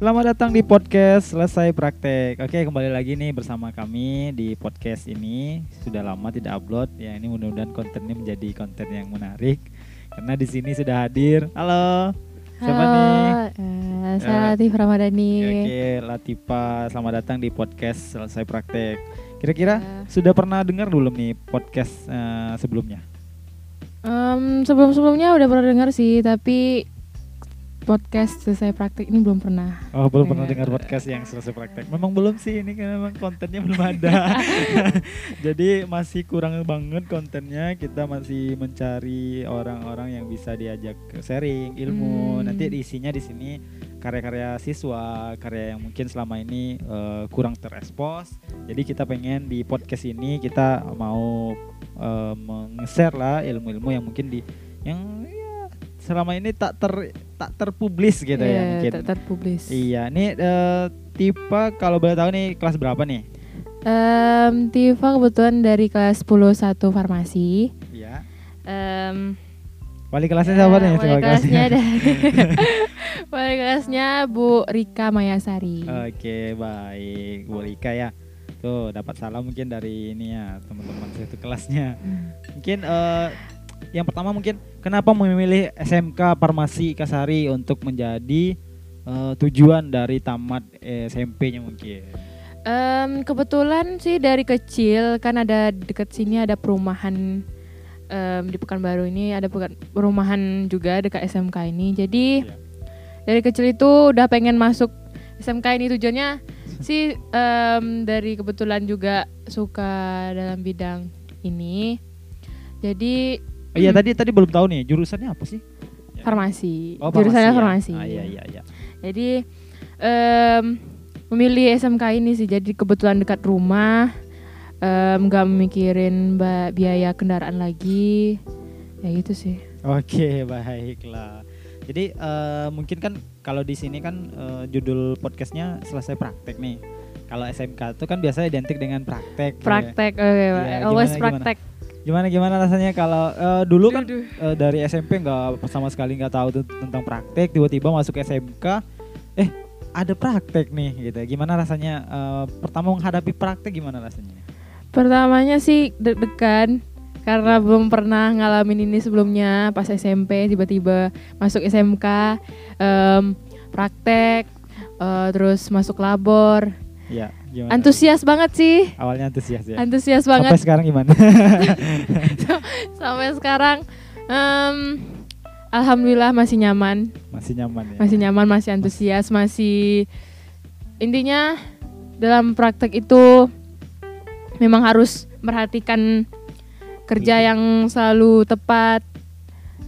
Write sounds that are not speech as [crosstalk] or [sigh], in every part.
Selamat datang di podcast Selesai Praktek. Oke, kembali lagi nih bersama kami di podcast ini. Sudah lama tidak upload. Ya, ini mudah-mudahan kontennya menjadi konten yang menarik. Karena di sini sudah hadir. Halo. Siapa Halo, nih? eh, saya Eh, Latif Ramadhani. Oke, Latifa, selamat datang di podcast Selesai Praktek. Kira-kira Ya. sudah pernah dengar belum nih podcast eh, sebelumnya? Em, sebelum-sebelumnya udah pernah dengar sih, tapi podcast selesai praktik ini belum pernah. Oh, belum pernah Eh. dengar podcast yang selesai praktek. Memang belum sih ini karena memang kontennya belum ada. [laughs] Jadi masih kurang banget kontennya. Kita masih mencari orang-orang yang bisa diajak sharing ilmu. Hmm. Nanti isinya di sini karya-karya siswa, karya yang mungkin selama ini eh, kurang terekspos. Jadi kita pengen di podcast ini kita mau eh, meng-share lah ilmu-ilmu yang mungkin di yang ya, selama ini tak ter tak terpublis gitu ya Iya, mungkin. tak terpublis. Iya, nih eh, tipe kalau boleh tahu nih kelas berapa nih? Em, Tifa kebetulan dari kelas 10 1 farmasi. Iya. Em, Wali kelasnya siapa eh, nih? wali kelasnya dari [laughs] wali kelasnya Bu Rika Mayasari. Oke, baik. Bu Rika ya. Tuh, dapat salam mungkin dari ini ya, teman-teman satu kelasnya. Hmm. Mungkin eh, yang pertama mungkin kenapa memilih SMK Farmasi Kasari untuk menjadi eh, tujuan dari tamat eh, SMP-nya mungkin? Em, kebetulan sih dari kecil kan ada dekat sini ada perumahan em, di Pekanbaru ini ada perumahan juga dekat SMK ini. Jadi Iya. dari kecil itu udah pengen masuk SMK ini tujuannya [laughs] sih em, dari kebetulan juga suka dalam bidang ini. Jadi Oh, iya Hmm. tadi tadi belum tahu nih jurusannya apa sih? farmasi, Oh, jurusannya ya? farmasi. Ah, iya iya iya. Jadi em, memilih SMK ini sih jadi kebetulan dekat rumah, nggak mikirin ba- biaya kendaraan lagi, ya gitu sih. Oke, [laughs] baiklah. Jadi eh, mungkin kan kalau di sini kan eh, judul podcastnya selesai praktek nih. Kalau SMK itu kan biasanya identik dengan praktek. ya. Praktek, oke, Pak. Iya, always gimana, praktek. Gimana gimana rasanya kalau eh, dulu kan Duh, eh, dari SMP nggak sama sekali nggak tahu tentang praktek, tiba-tiba masuk SMK, eh ada praktek nih gitu. Gimana rasanya eh, pertama menghadapi praktek gimana rasanya? Pertamanya sih deg-degan karena belum pernah ngalamin ini sebelumnya pas SMP tiba-tiba masuk SMK em, praktek eh, terus masuk labor Iya, gimana? antusias banget sih Awalnya antusias ya. antusias Sampai banget sekarang gimana? [laughs] sampai sekarang em, alhamdulillah masih nyaman Masih nyaman ya. masih nyaman masih antusias masih intinya dalam praktek itu memang harus merhatikan kerja Teliti. yang selalu tepat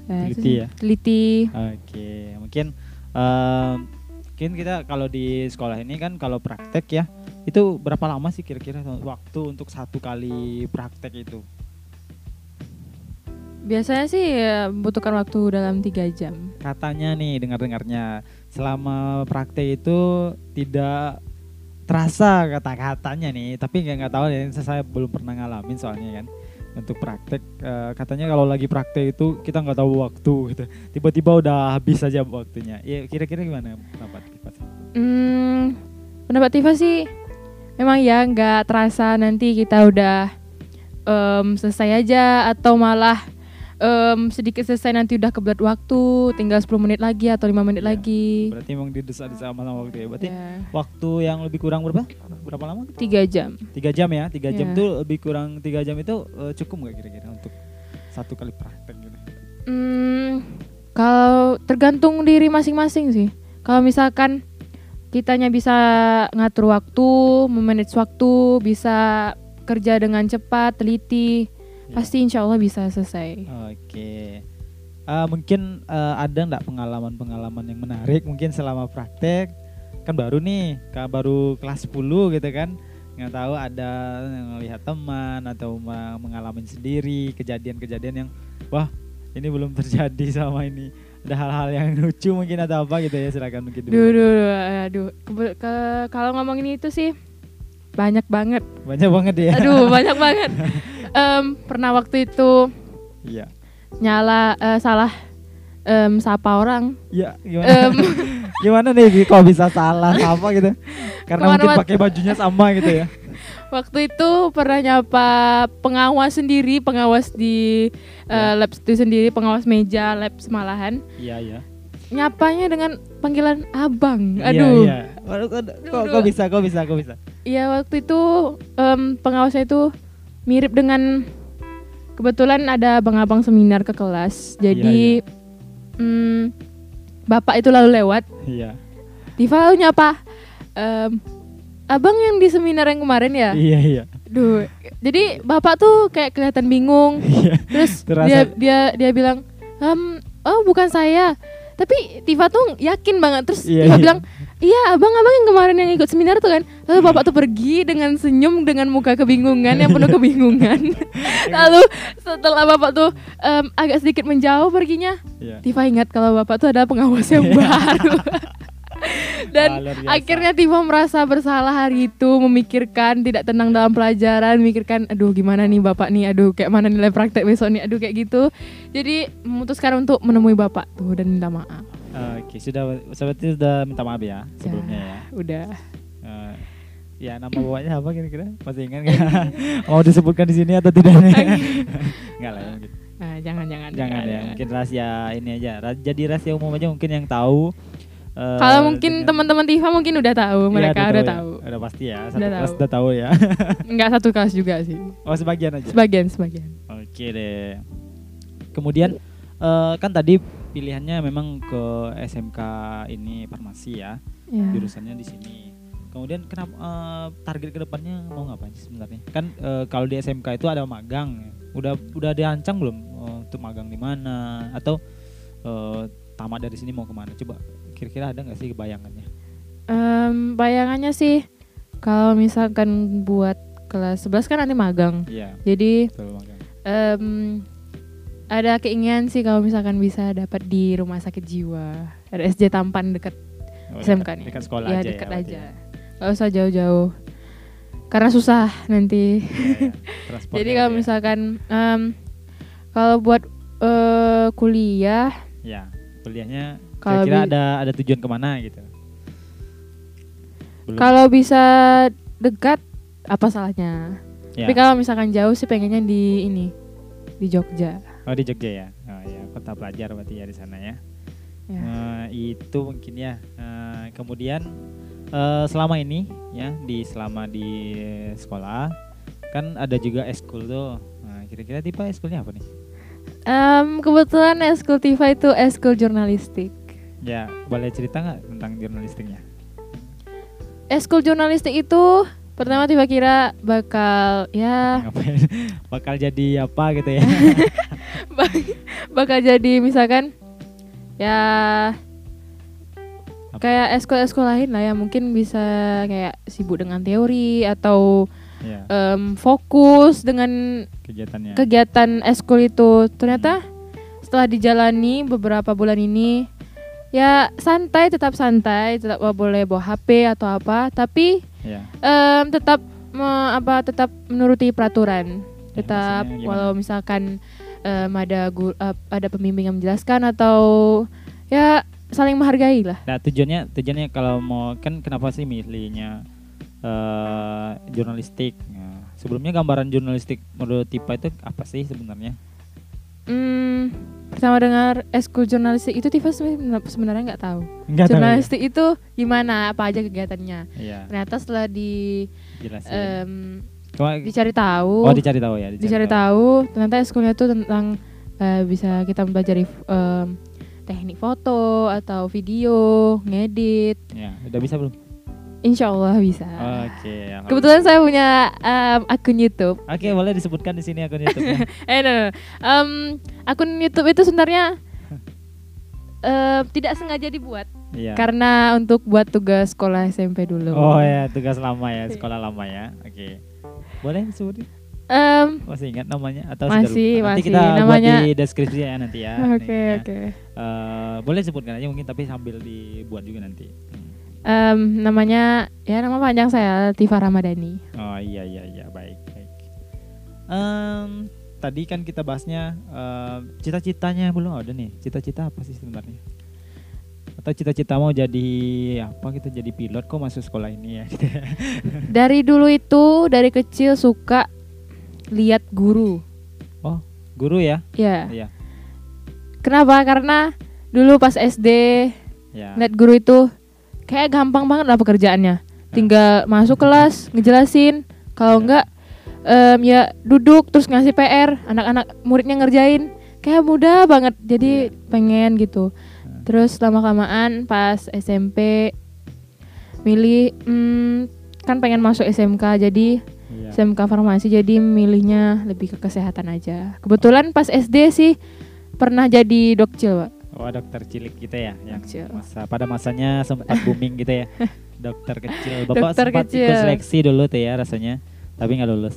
itu Teliti ya? teliti Oke, mungkin em, mungkin kita kalau di sekolah ini kan kalau praktek ya itu berapa lama sih kira-kira waktu untuk satu kali praktek itu? biasanya sih ya, membutuhkan waktu dalam tiga jam Katanya nih dengar-dengarnya selama praktek itu tidak terasa kata-katanya nih, tapi nggak nggak tahu ya saya belum pernah ngalamin soalnya kan untuk praktek eh, katanya kalau lagi praktek itu kita nggak tahu waktu gitu tiba-tiba udah habis aja waktunya ya kira-kira gimana pendapat Tiffas? Hmm, pendapat Tifa sih memang ya nggak terasa nanti kita udah em, selesai aja atau malah em, sedikit selesai nanti udah kebelat waktu tinggal 10 menit lagi atau lima menit Iya. lagi Berarti emang didesak-desak sama sama waktu ya. Berarti Ya, waktu yang lebih kurang berapa? Berapa lama? tiga jam Tiga jam ya. Tiga jam Iya. tuh lebih kurang tiga jam itu eh, cukup nggak kira-kira untuk satu kali praktek gitu? Hmm, kalau tergantung diri masing-masing sih kalau misalkan kitanya bisa ngatur waktu memanage waktu bisa kerja dengan cepat teliti. Ya. pasti insya Allah bisa selesai. Oke. Eh, mungkin eh, ada nggak pengalaman-pengalaman yang menarik mungkin selama praktek? Kan baru nih kan baru kelas 10 gitu kan. Nggak tahu ada yang melihat teman atau mengalami sendiri kejadian-kejadian yang wah ini belum terjadi sama ini ada hal-hal yang [laughs] lucu mungkin atau apa gitu ya silakan mungkin dulu. Duh, duh, duh, aduh. Ke- kalau ngomongin itu sih banyak banget. banyak banget ya Aduh, [laughs] banyak banget. Em, pernah waktu itu iya nyala eh, salah em, sapa orang. iya gimana Em, [laughs] Gimana nih kok bisa salah apa gitu? Karena mungkin pakai bajunya sama gitu ya. Waktu itu pernah nyapa pengawas sendiri, pengawas di Ya. eh, lab itu sendiri, pengawas meja lab semalahan. Iya iya. Nyapanya dengan panggilan abang. Iya, Aduh. Iya, Waduh, kok, kok, bisa, kok bisa, kok bisa. Iya waktu itu em, pengawasnya itu mirip dengan kebetulan ada abang-abang seminar ke kelas. Jadi mm, bapak itu lalu lewat. Iya. Tifa lalu nyapa. Em, abang yang di seminar yang kemarin ya. Iya iya. Duh. Jadi bapak tuh kayak kelihatan bingung. [laughs] Iya. Terus Terasa- dia dia dia bilang, "Em, oh bukan saya." Tapi Tifa tuh yakin banget. Terus Iya, Tifa iya. bilang, "Iya, abang-abang yang kemarin yang ikut seminar tuh kan." Lalu bapak tuh pergi dengan senyum dengan muka kebingungan yang penuh [laughs] kebingungan. Lalu setelah bapak tuh em, agak sedikit menjauh perginya, Iya. Tifa ingat kalau bapak tuh adalah pengawas yang baru. [laughs] [laughs] Dan akhirnya Tifa merasa bersalah hari itu, memikirkan tidak tenang dalam pelajaran, memikirkan aduh gimana nih bapak nih, aduh kayak mana nilai praktek besok nih, aduh kayak gitu. Jadi memutuskan untuk menemui bapak tuh dan minta maaf. Oke, sudah seperti sudah minta maaf ya sebelumnya ya. Udah. Eh, ya nama bapaknya apa kira-kira? Masih ingat nggak? [laughs] Mau disebutkan di sini atau tidak? Enggak [laughs] lah ya mungkin. Nah, jangan jangan. Jangan ya, mungkin rahasia ini aja. Jadi rahasia umum aja mungkin yang tahu. Eh, Kalau mungkin dengan- teman-teman Tifa mungkin udah tahu, Iya, mereka udah ya. tahu. Udah pasti ya, satu Udah kelas tahu. udah tahu ya. [laughs] Enggak satu kelas juga sih. oh sebagian aja. Sebagian, sebagian. Oke deh. Kemudian eh, kan tadi pilihannya memang ke SMK ini farmasi ya, Ya. jurusannya di sini. Kemudian kenapa eh, target ke depannya mau ngapain sih sebenarnya? Kan eh, kalau di SMK itu ada magang, ya. udah udah dirancang belum eh, untuk magang di mana atau eh, tamat dari sini mau ke mana? Coba kira-kira ada nggak sih bayangannya? Em, bayangannya sih kalau misalkan buat kelas 11 kan nanti magang. Iya, Jadi betul magang. em, ada keinginan sih kalau misalkan bisa dapat di rumah sakit jiwa RSJ Tampan dekat Oh, SMK dekat- nih. Dekat sekolah ya, aja dekat ya. aja. ya. Gak usah jauh-jauh. Karena susah nanti. Iya, iya. [laughs] Transportnya Jadi kalau ya. misalkan em, kalau buat eh, kuliah Ya, kuliahnya kira-kira ada ada tujuan ke mana gitu? Kalau bisa dekat apa salahnya? Ya. Tapi kalau misalkan jauh sih pengennya di ini di Jogja. Oh di Jogja ya, oh ya kota pelajar berarti ya di sana ya. Ya. Eh, itu mungkin ya. Eh, kemudian eh, selama ini ya di selama di sekolah kan ada juga eskul tuh. Nah, kira-kira tipe eskulnya apa nih? Em, kebetulan eskul Tifa itu eskul jurnalistik. Ya boleh cerita nggak tentang jurnalistiknya? Eskul jurnalistik itu pertama Tifa kira bakal ya Ngapain? [laughs] Bakal jadi apa gitu ya? [laughs] bakal jadi misalkan ya Apa? kayak eskul-eskul lain lah ya mungkin bisa kayak sibuk dengan teori atau ya em, fokus dengan kegiatannya. kegiatan eskul itu. Ternyata setelah dijalani beberapa bulan ini ya santai tetap santai tetap boleh bawa HP atau apa tapi ya. em, tetap me- apa tetap menuruti peraturan. Ya, tetap walau misalkan em, ada gu- ap- ada pembimbing yang menjelaskan atau ya saling menghargai lah Nah tujuannya tujuannya kalau mau kan kenapa sih milihnya eh jurnalistik? Nah, sebelumnya gambaran jurnalistik menurut Tipa itu apa sih sebenarnya? Hmm, pertama dengar eskul jurnalistik itu Tifa sebenarnya nggak tahu. Enggak jurnalistik itu gimana? Apa aja kegiatannya? Iya, ternyata setelah di jelasin. em, Cuma- dicari tahu. Oh dicari tahu ya, dicari tahu. ternyata eskulnya itu tentang eh, bisa kita mempelajari em, teknik foto atau video ngedit. Ya, udah bisa belum? Insya Allah bisa Oke. alhamdulillah. kebetulan saya punya em, akun YouTube Oke, boleh disebutkan di sini akun YouTube-nya. [laughs] eh no, no. Em, akun YouTube itu sebenarnya [laughs] em, tidak sengaja dibuat Iya. karena untuk buat tugas sekolah SMP dulu Oh ya, tugas lama ya, sekolah lama ya. Oke. Boleh disebutin? Em, Masih ingat namanya atau Masih, sudah lupa? Nanti masih. kita buat Namanya- di deskripsi ya nanti ya. [laughs] oke linknya. oke Eh, boleh sebutkan aja mungkin tapi sambil dibuat juga nanti. Em, namanya ya nama panjang saya Tifa Ramadhani Oh iya iya iya baik baik. Em, tadi kan kita bahasnya eh, cita-citanya belum ada nih. Cita-cita apa sih sebenarnya? Atau cita-cita mau jadi apa gitu, jadi pilot kok masuk sekolah ini ya? [laughs] Dari dulu itu dari kecil suka lihat guru. Guru ya? Ya. Iya. Kenapa? Karena dulu pas SD Ya. lihat guru itu kayak gampang banget lah pekerjaannya. Tinggal masuk kelas, ngejelasin. Kalau Ya. enggak em, ya duduk terus ngasih PR, anak-anak muridnya ngerjain. Kayak mudah banget. Jadi pengen gitu. Terus lama kelamaan pas SMP milih hmm, kan pengen masuk SMK jadi Iya. SMK farmasi jadi milihnya lebih ke kesehatan aja. Kebetulan pas SD sih pernah jadi dokcil, Pak. Oh dokter cilik gitu ya, yang Kecil. masa pada masanya sempat booming gitu ya, [laughs] dokter kecil. Bapak Dokter sempat kecil. ikut seleksi dulu tuh ya rasanya, tapi nggak lulus.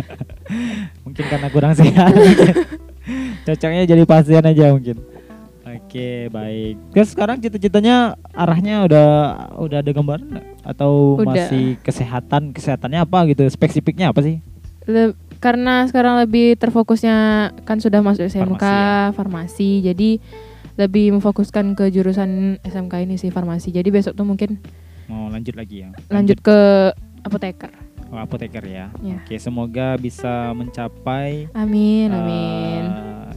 [laughs] mungkin karena kurang sehat. [laughs] Cocoknya jadi pasien aja mungkin. Oke baik. Terus sekarang cita-citanya arahnya udah udah ada gambaran atau Udah. masih kesehatan kesehatannya apa gitu? Spesifiknya apa sih? Karena sekarang lebih terfokusnya kan sudah masuk SMK Farmasi farmasi, jadi lebih memfokuskan ke jurusan SMK ini sih farmasi. Jadi besok tuh mungkin Mau lanjut lagi ya? lanjut ke apoteker. Oh, apoteker ya. Ya. Oke semoga bisa mencapai Amin, amin.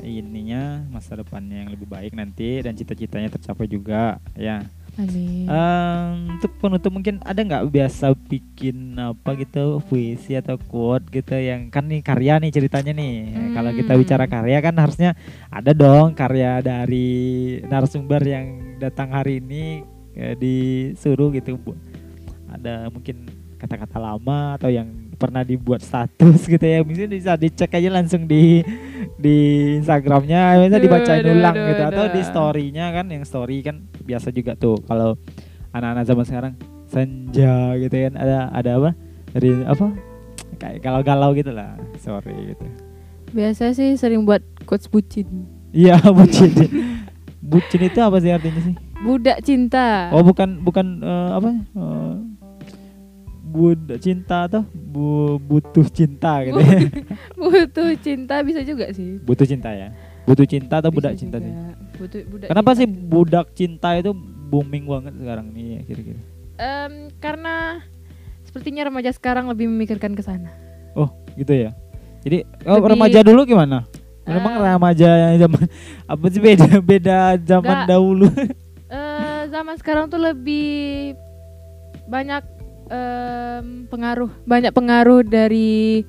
eh, ininya masa depannya yang lebih baik nanti dan cita-citanya tercapai juga ya. Amin. Em, untuk penutup mungkin ada nggak biasa bikin apa gitu puisi atau quote gitu yang kan nih karya nih ceritanya nih. Kalau kita Hmm. bicara karya kan harusnya ada dong karya dari narasumber yang datang hari ini eh, disuruh gitu. Ada mungkin kata-kata lama atau yang pernah dibuat status [laughs] gitu ya. Mungkin bisa dicek aja langsung di di Instagramnya bisa dibacain duh, ulang duh, gitu. Atau di storynya kan yang story kan biasa juga tuh. Kalau anak-anak zaman sekarang senja gitu kan. Ada ada apa? Dari apa? Kayak galau-galau gitu lah sorry gitu. Biasa sih sering buat quotes bucin. iya [laughs] bucin. Bucin itu apa sih artinya sih? Budak cinta. oh bukan bukan eh, apa? Eh, budak cinta atau bu, butuh cinta gitu ya. [laughs] Butuh cinta bisa juga sih. butuh cinta ya butuh cinta atau budak Bisa cinta juga. sih Butuh budak kenapa cinta sih juga. budak cinta itu booming banget sekarang nih ya, kira-kira Em, karena sepertinya remaja sekarang lebih memikirkan ke sana. oh gitu ya jadi oh, Lebih- remaja dulu gimana Memang Eh, remaja yang zaman [laughs] apa sih beda beda zaman Nggak. dahulu [laughs] eh, zaman sekarang tuh lebih banyak em, pengaruh, banyak pengaruh dari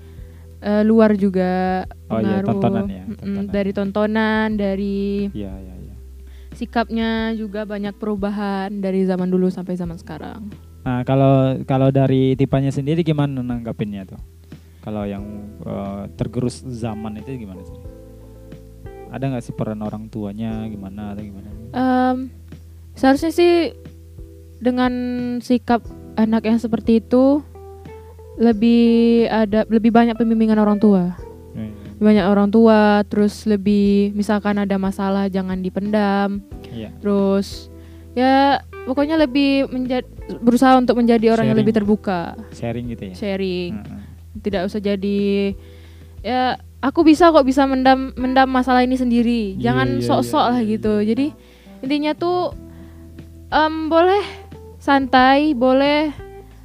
eh, luar juga. Oh iya, pengaruh, tontonan ya, tontonan. Dari tontonan, dari Iya iya iya. sikapnya juga banyak perubahan dari zaman dulu sampai zaman sekarang. Nah kalau kalau dari tipanya sendiri gimana nanggapinnya tuh? Kalau yang eh, tergerus zaman itu gimana sih? Ada nggak sih peran orang tuanya gimana atau gimana? Em, seharusnya sih dengan sikap anak yang seperti itu lebih ada lebih banyak pembimbingan orang tua. Eh, banyak orang tua terus lebih misalkan ada masalah jangan dipendam Iya. terus ya pokoknya lebih menjadi berusaha untuk menjadi orang yang Sharing. lebih terbuka Sharing gitu ya. sharing Heeh. tidak usah jadi ya aku bisa kok bisa mendam mendam masalah ini sendiri Iya, jangan iya, sok-sok iya, lah iya, gitu iya. jadi intinya tuh em, boleh santai boleh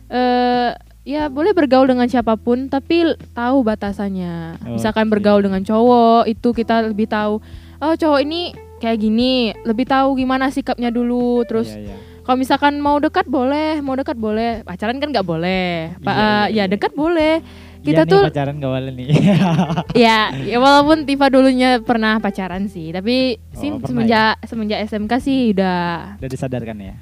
eh ya boleh bergaul dengan siapa pun tapi tahu batasannya misalkan Oke. bergaul dengan cowok itu kita lebih tahu oh cowok ini kayak gini lebih tahu gimana sikapnya dulu terus Iya, iya. kalau misalkan mau dekat boleh, mau dekat boleh. Pacaran kan nggak boleh. Pak, Iya, iya, ya iya. dekat boleh. Iya Kita nih, tuh pacaran gak boleh nih. [laughs] ya, ya walaupun Tifa dulunya pernah pacaran sih, tapi sih Oh, pernah semenjak semenjak SMK sih udah Udah disadarkan ya.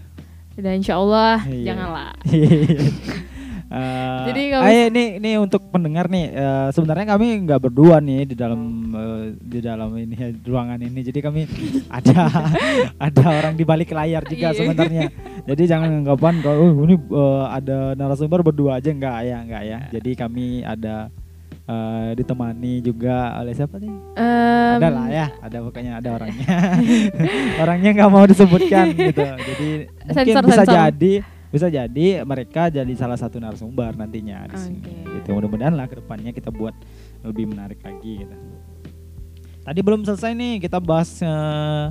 Udah insya Allah Iya. janganlah. [laughs] [laughs] Eh, Jadi kalau ayo nih nih untuk pendengar nih eh, sebenarnya kami nggak berdua nih di dalam eh, di dalam ini ruangan ini jadi kami [laughs] ada ada orang di balik layar juga Iya. sebenarnya jadi jangan anggapan kalau "Oh, ini eh, ada narasumber berdua aja enggak ya enggak ya jadi kami ada eh, ditemani juga oleh siapa nih Em, ada lah ya ada pokoknya ada [laughs] orangnya [laughs] orangnya nggak mau disebutkan gitu jadi mungkin Sensor, bisa sensor. jadi bisa jadi mereka jadi salah satu narasumber nantinya di sini Oke. gitu mudah-mudahan lah ke depannya kita buat lebih menarik lagi gitu tadi belum selesai nih kita bahas eh,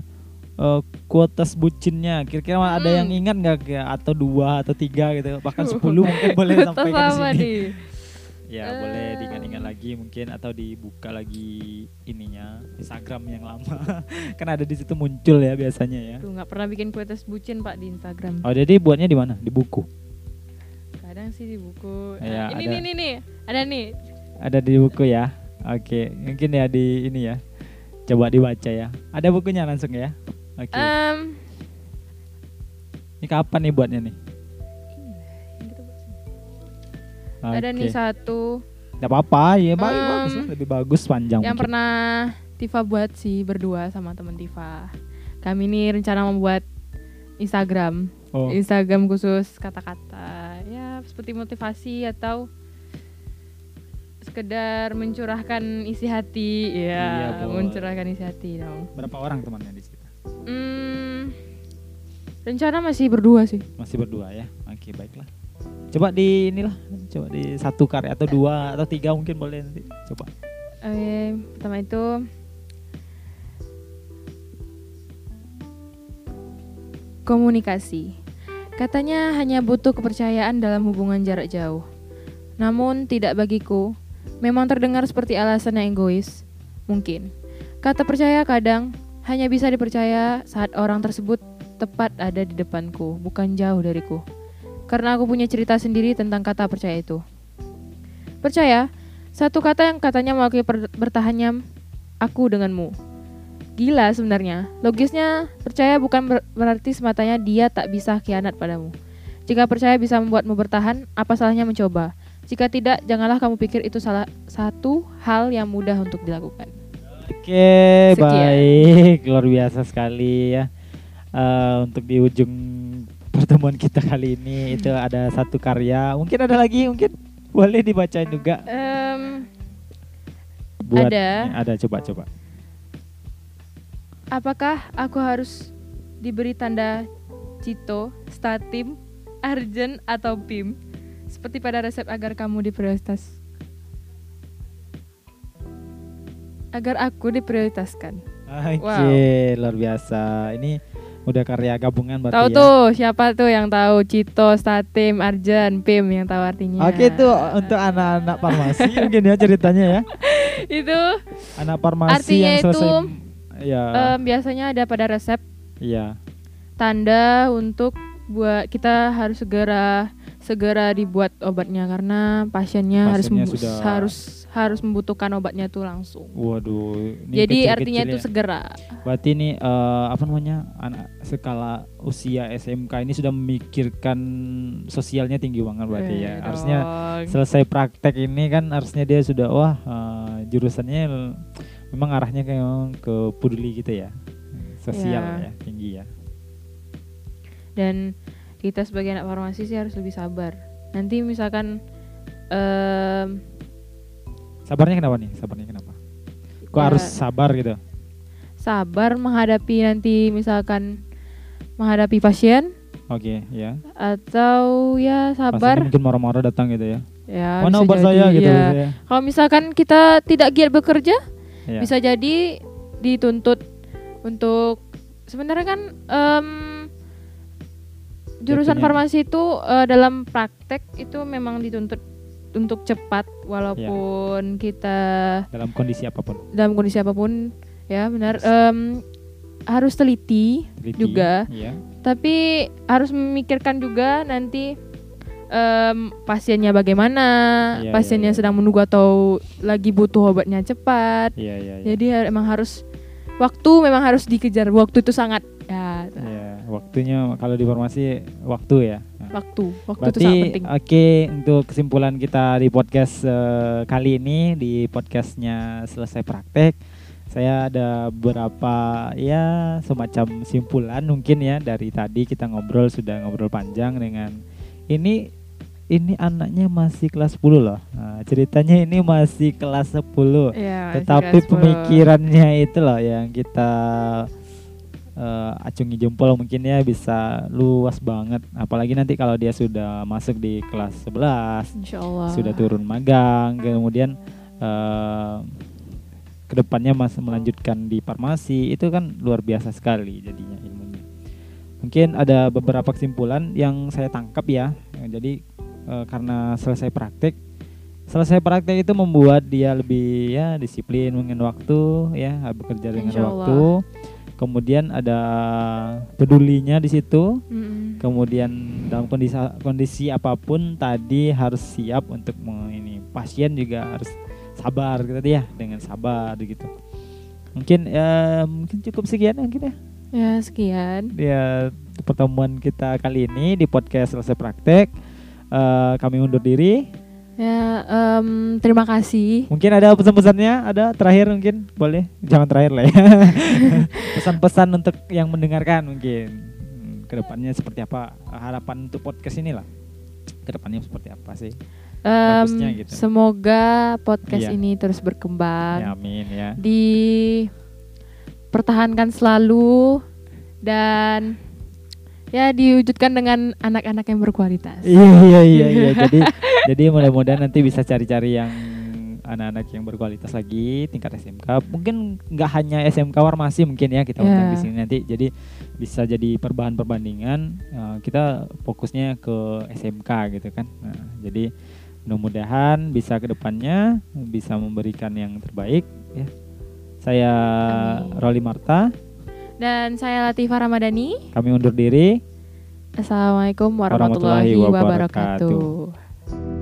eh, kuotas bucinnya. Kira-kira ada Hmm. yang ingat nggak atau dua atau tiga gitu, bahkan [laughs] sepuluh mungkin boleh sampaikan di sini. Ya Eh. boleh diingat-ingat lagi mungkin atau dibuka lagi ininya Instagram yang lama. [laughs] kan ada di situ muncul ya biasanya ya. Tuh nggak pernah bikin kue tes bucin pak di Instagram. Oh jadi buatnya di mana? Di buku. Kadang sih di buku. Iya, Nah, ini ada. nih nih nih. Ada nih. Ada di buku ya. Oke, mungkin ya di ini ya. Coba dibaca ya. Ada bukunya langsung ya. Oke. Em, Ini kapan nih buatnya nih? Ada nih satu Nggak apa-apa, ya Em, bagus lah, lebih bagus panjang. yang mungkin. pernah Tifa buat sih berdua sama temen Tifa. Kami ini rencana membuat Instagram, Oh, Instagram khusus kata-kata, ya seperti motivasi atau sekedar mencurahkan isi hati, Iya, ya boleh. mencurahkan isi hati dong. berapa orang temannya di situ? Hmm, rencana masih berdua sih. Masih berdua ya. Oke, baiklah. Coba di inilah, coba di satu karya atau dua atau tiga mungkin boleh nanti. Coba. Pertama itu komunikasi. Katanya hanya butuh kepercayaan dalam hubungan jarak jauh. Namun tidak bagiku. Memang terdengar seperti alasan yang egois. Mungkin. Kata percaya kadang hanya bisa dipercaya saat orang tersebut tepat ada di depanku, bukan jauh dariku. Karena aku punya cerita sendiri tentang kata percaya itu. Percaya, satu kata yang katanya mewakili bertahannya aku denganmu. Gila sebenarnya. Logisnya, percaya bukan ber- berarti sematanya dia tak bisa khianat padamu. Jika percaya bisa membuatmu bertahan, apa salahnya mencoba? Jika tidak, janganlah kamu pikir itu salah satu hal yang mudah untuk dilakukan. Oke, Sekian. baik, luar biasa sekali ya. Eh, untuk di ujung pertemuan kita kali ini itu ada satu karya, mungkin ada lagi, mungkin boleh dibacain juga. Em, Buat Ada. nih, ada coba coba. apakah aku harus diberi tanda Cito, Statim, Arjen, atau PIM? Seperti pada resep agar kamu diprioritas. Agar aku diprioritaskan. Oke, luar biasa. Ini udah karya gabungan berarti Tahu ya. tuh siapa tuh yang tahu Cito, Statim, Arjen, PIM yang tahu artinya. Oke itu untuk anak-anak farmasi [laughs] mungkin ya ceritanya ya. itu Anak farmasi Artinya yang selesai itu, ya. em, biasanya ada pada resep Iya. tanda untuk buat kita harus segera segera dibuat obatnya karena pasiennya, harus Pasiennya membu- sudah- harus harus membutuhkan obatnya tuh langsung. Waduh, ini Jadi kecil-kecil artinya itu ya. segera. Berarti ini eh, apa namanya anak skala usia SMK ini sudah memikirkan sosialnya tinggi banget berarti ya. Eh, Harusnya dong. selesai praktek ini kan harusnya dia sudah wah eh, jurusannya memang arahnya kayak ke peduli gitu ya. Sosial Ya. ya, tinggi ya. dan kita sebagai anak farmasi sih harus lebih sabar. Nanti misalkan em, Sabarnya kenapa nih? Sabarnya kenapa? Kok Ya. harus sabar gitu? sabar menghadapi nanti misalkan menghadapi pasien Oke, ya. atau ya sabar mungkin marah-marah datang gitu ya. ya Mana obat saya gitu ya. ya. Kalau misalkan kita tidak giat bekerja, Ya. bisa jadi dituntut untuk sebenarnya kan em, jurusan Jatuhnya. farmasi itu eh, dalam praktek itu memang dituntut untuk cepat walaupun kita dalam kondisi apa pun. dalam kondisi apa pun ya benar em, harus teliti Teliti, Juga. Iya. tapi harus memikirkan juga nanti em, pasiennya bagaimana Iya, pasiennya iya, iya. sedang menunggu atau lagi butuh obatnya cepat Iya, iya, iya. jadi har- emang harus waktu memang harus dikejar waktu itu sangat ya Iya, waktunya kalau di farmasi waktu ya. Waktu waktu itu Berarti sangat penting oke untuk kesimpulan kita di podcast eh, kali ini di podcastnya selesai praktek saya ada beberapa ya semacam simpulan mungkin ya dari tadi kita ngobrol sudah ngobrol panjang dengan ini ini anaknya masih kelas 10 loh. Nah, ceritanya ini masih kelas 10. Ya, Tetapi kelas 10. pemikirannya itu loh yang kita eh, acungi jempol mungkin ya bisa luas banget. Apalagi nanti kalau dia sudah masuk di kelas 11, Insya Allah sudah turun magang, kemudian eh ke depannya masih melanjutkan di farmasi itu kan luar biasa sekali jadinya. mungkin ada beberapa kesimpulan yang saya tangkap ya. Jadi eh, karena selesai praktek selesai praktek itu membuat dia lebih ya disiplin dengan waktu ya bekerja dengan Insya Allah. waktu kemudian ada pedulinya di situ. Mm-mm. kemudian dalam kondisi kondisi apa pun tadi harus siap untuk ini pasien juga harus sabar gitu ya dengan sabar gitu. Mungkin ya mungkin cukup sekian mungkin ya? Ya sekian. ya pertemuan kita kali ini di podcast selesai praktek. Eh, kami undur diri Ya em, terima kasih. mungkin ada pesan-pesannya? Ada? Terakhir mungkin? Boleh? Jangan terakhir lah ya. [laughs] Pesan-pesan untuk yang mendengarkan mungkin. Hmm, ke depannya seperti apa? Harapan untuk podcast ini lah ke depannya seperti apa sih? Bagusnya gitu. Semoga podcast Iya. ini terus berkembang. ya amin ya. Dipertahankan selalu dan ya diwujudkan dengan anak-anak yang berkualitas. iya [laughs] iya iya iya jadi [laughs] jadi mudah-mudahan nanti bisa cari-cari yang anak-anak yang berkualitas lagi tingkat SMK mungkin nggak hanya SMK Warmasi mungkin ya kita Ya. di sini nanti jadi bisa jadi perbahan perbandingan eh, kita fokusnya ke SMK gitu kan nah, jadi mudah-mudahan bisa ke depannya bisa memberikan yang terbaik ya saya Amin. Roli Marta Dan saya Latifah Ramadhani. kami undur diri Assalamualaikum Warahmatullahi warahmatullahi wabarakatuh. wabarakatuh.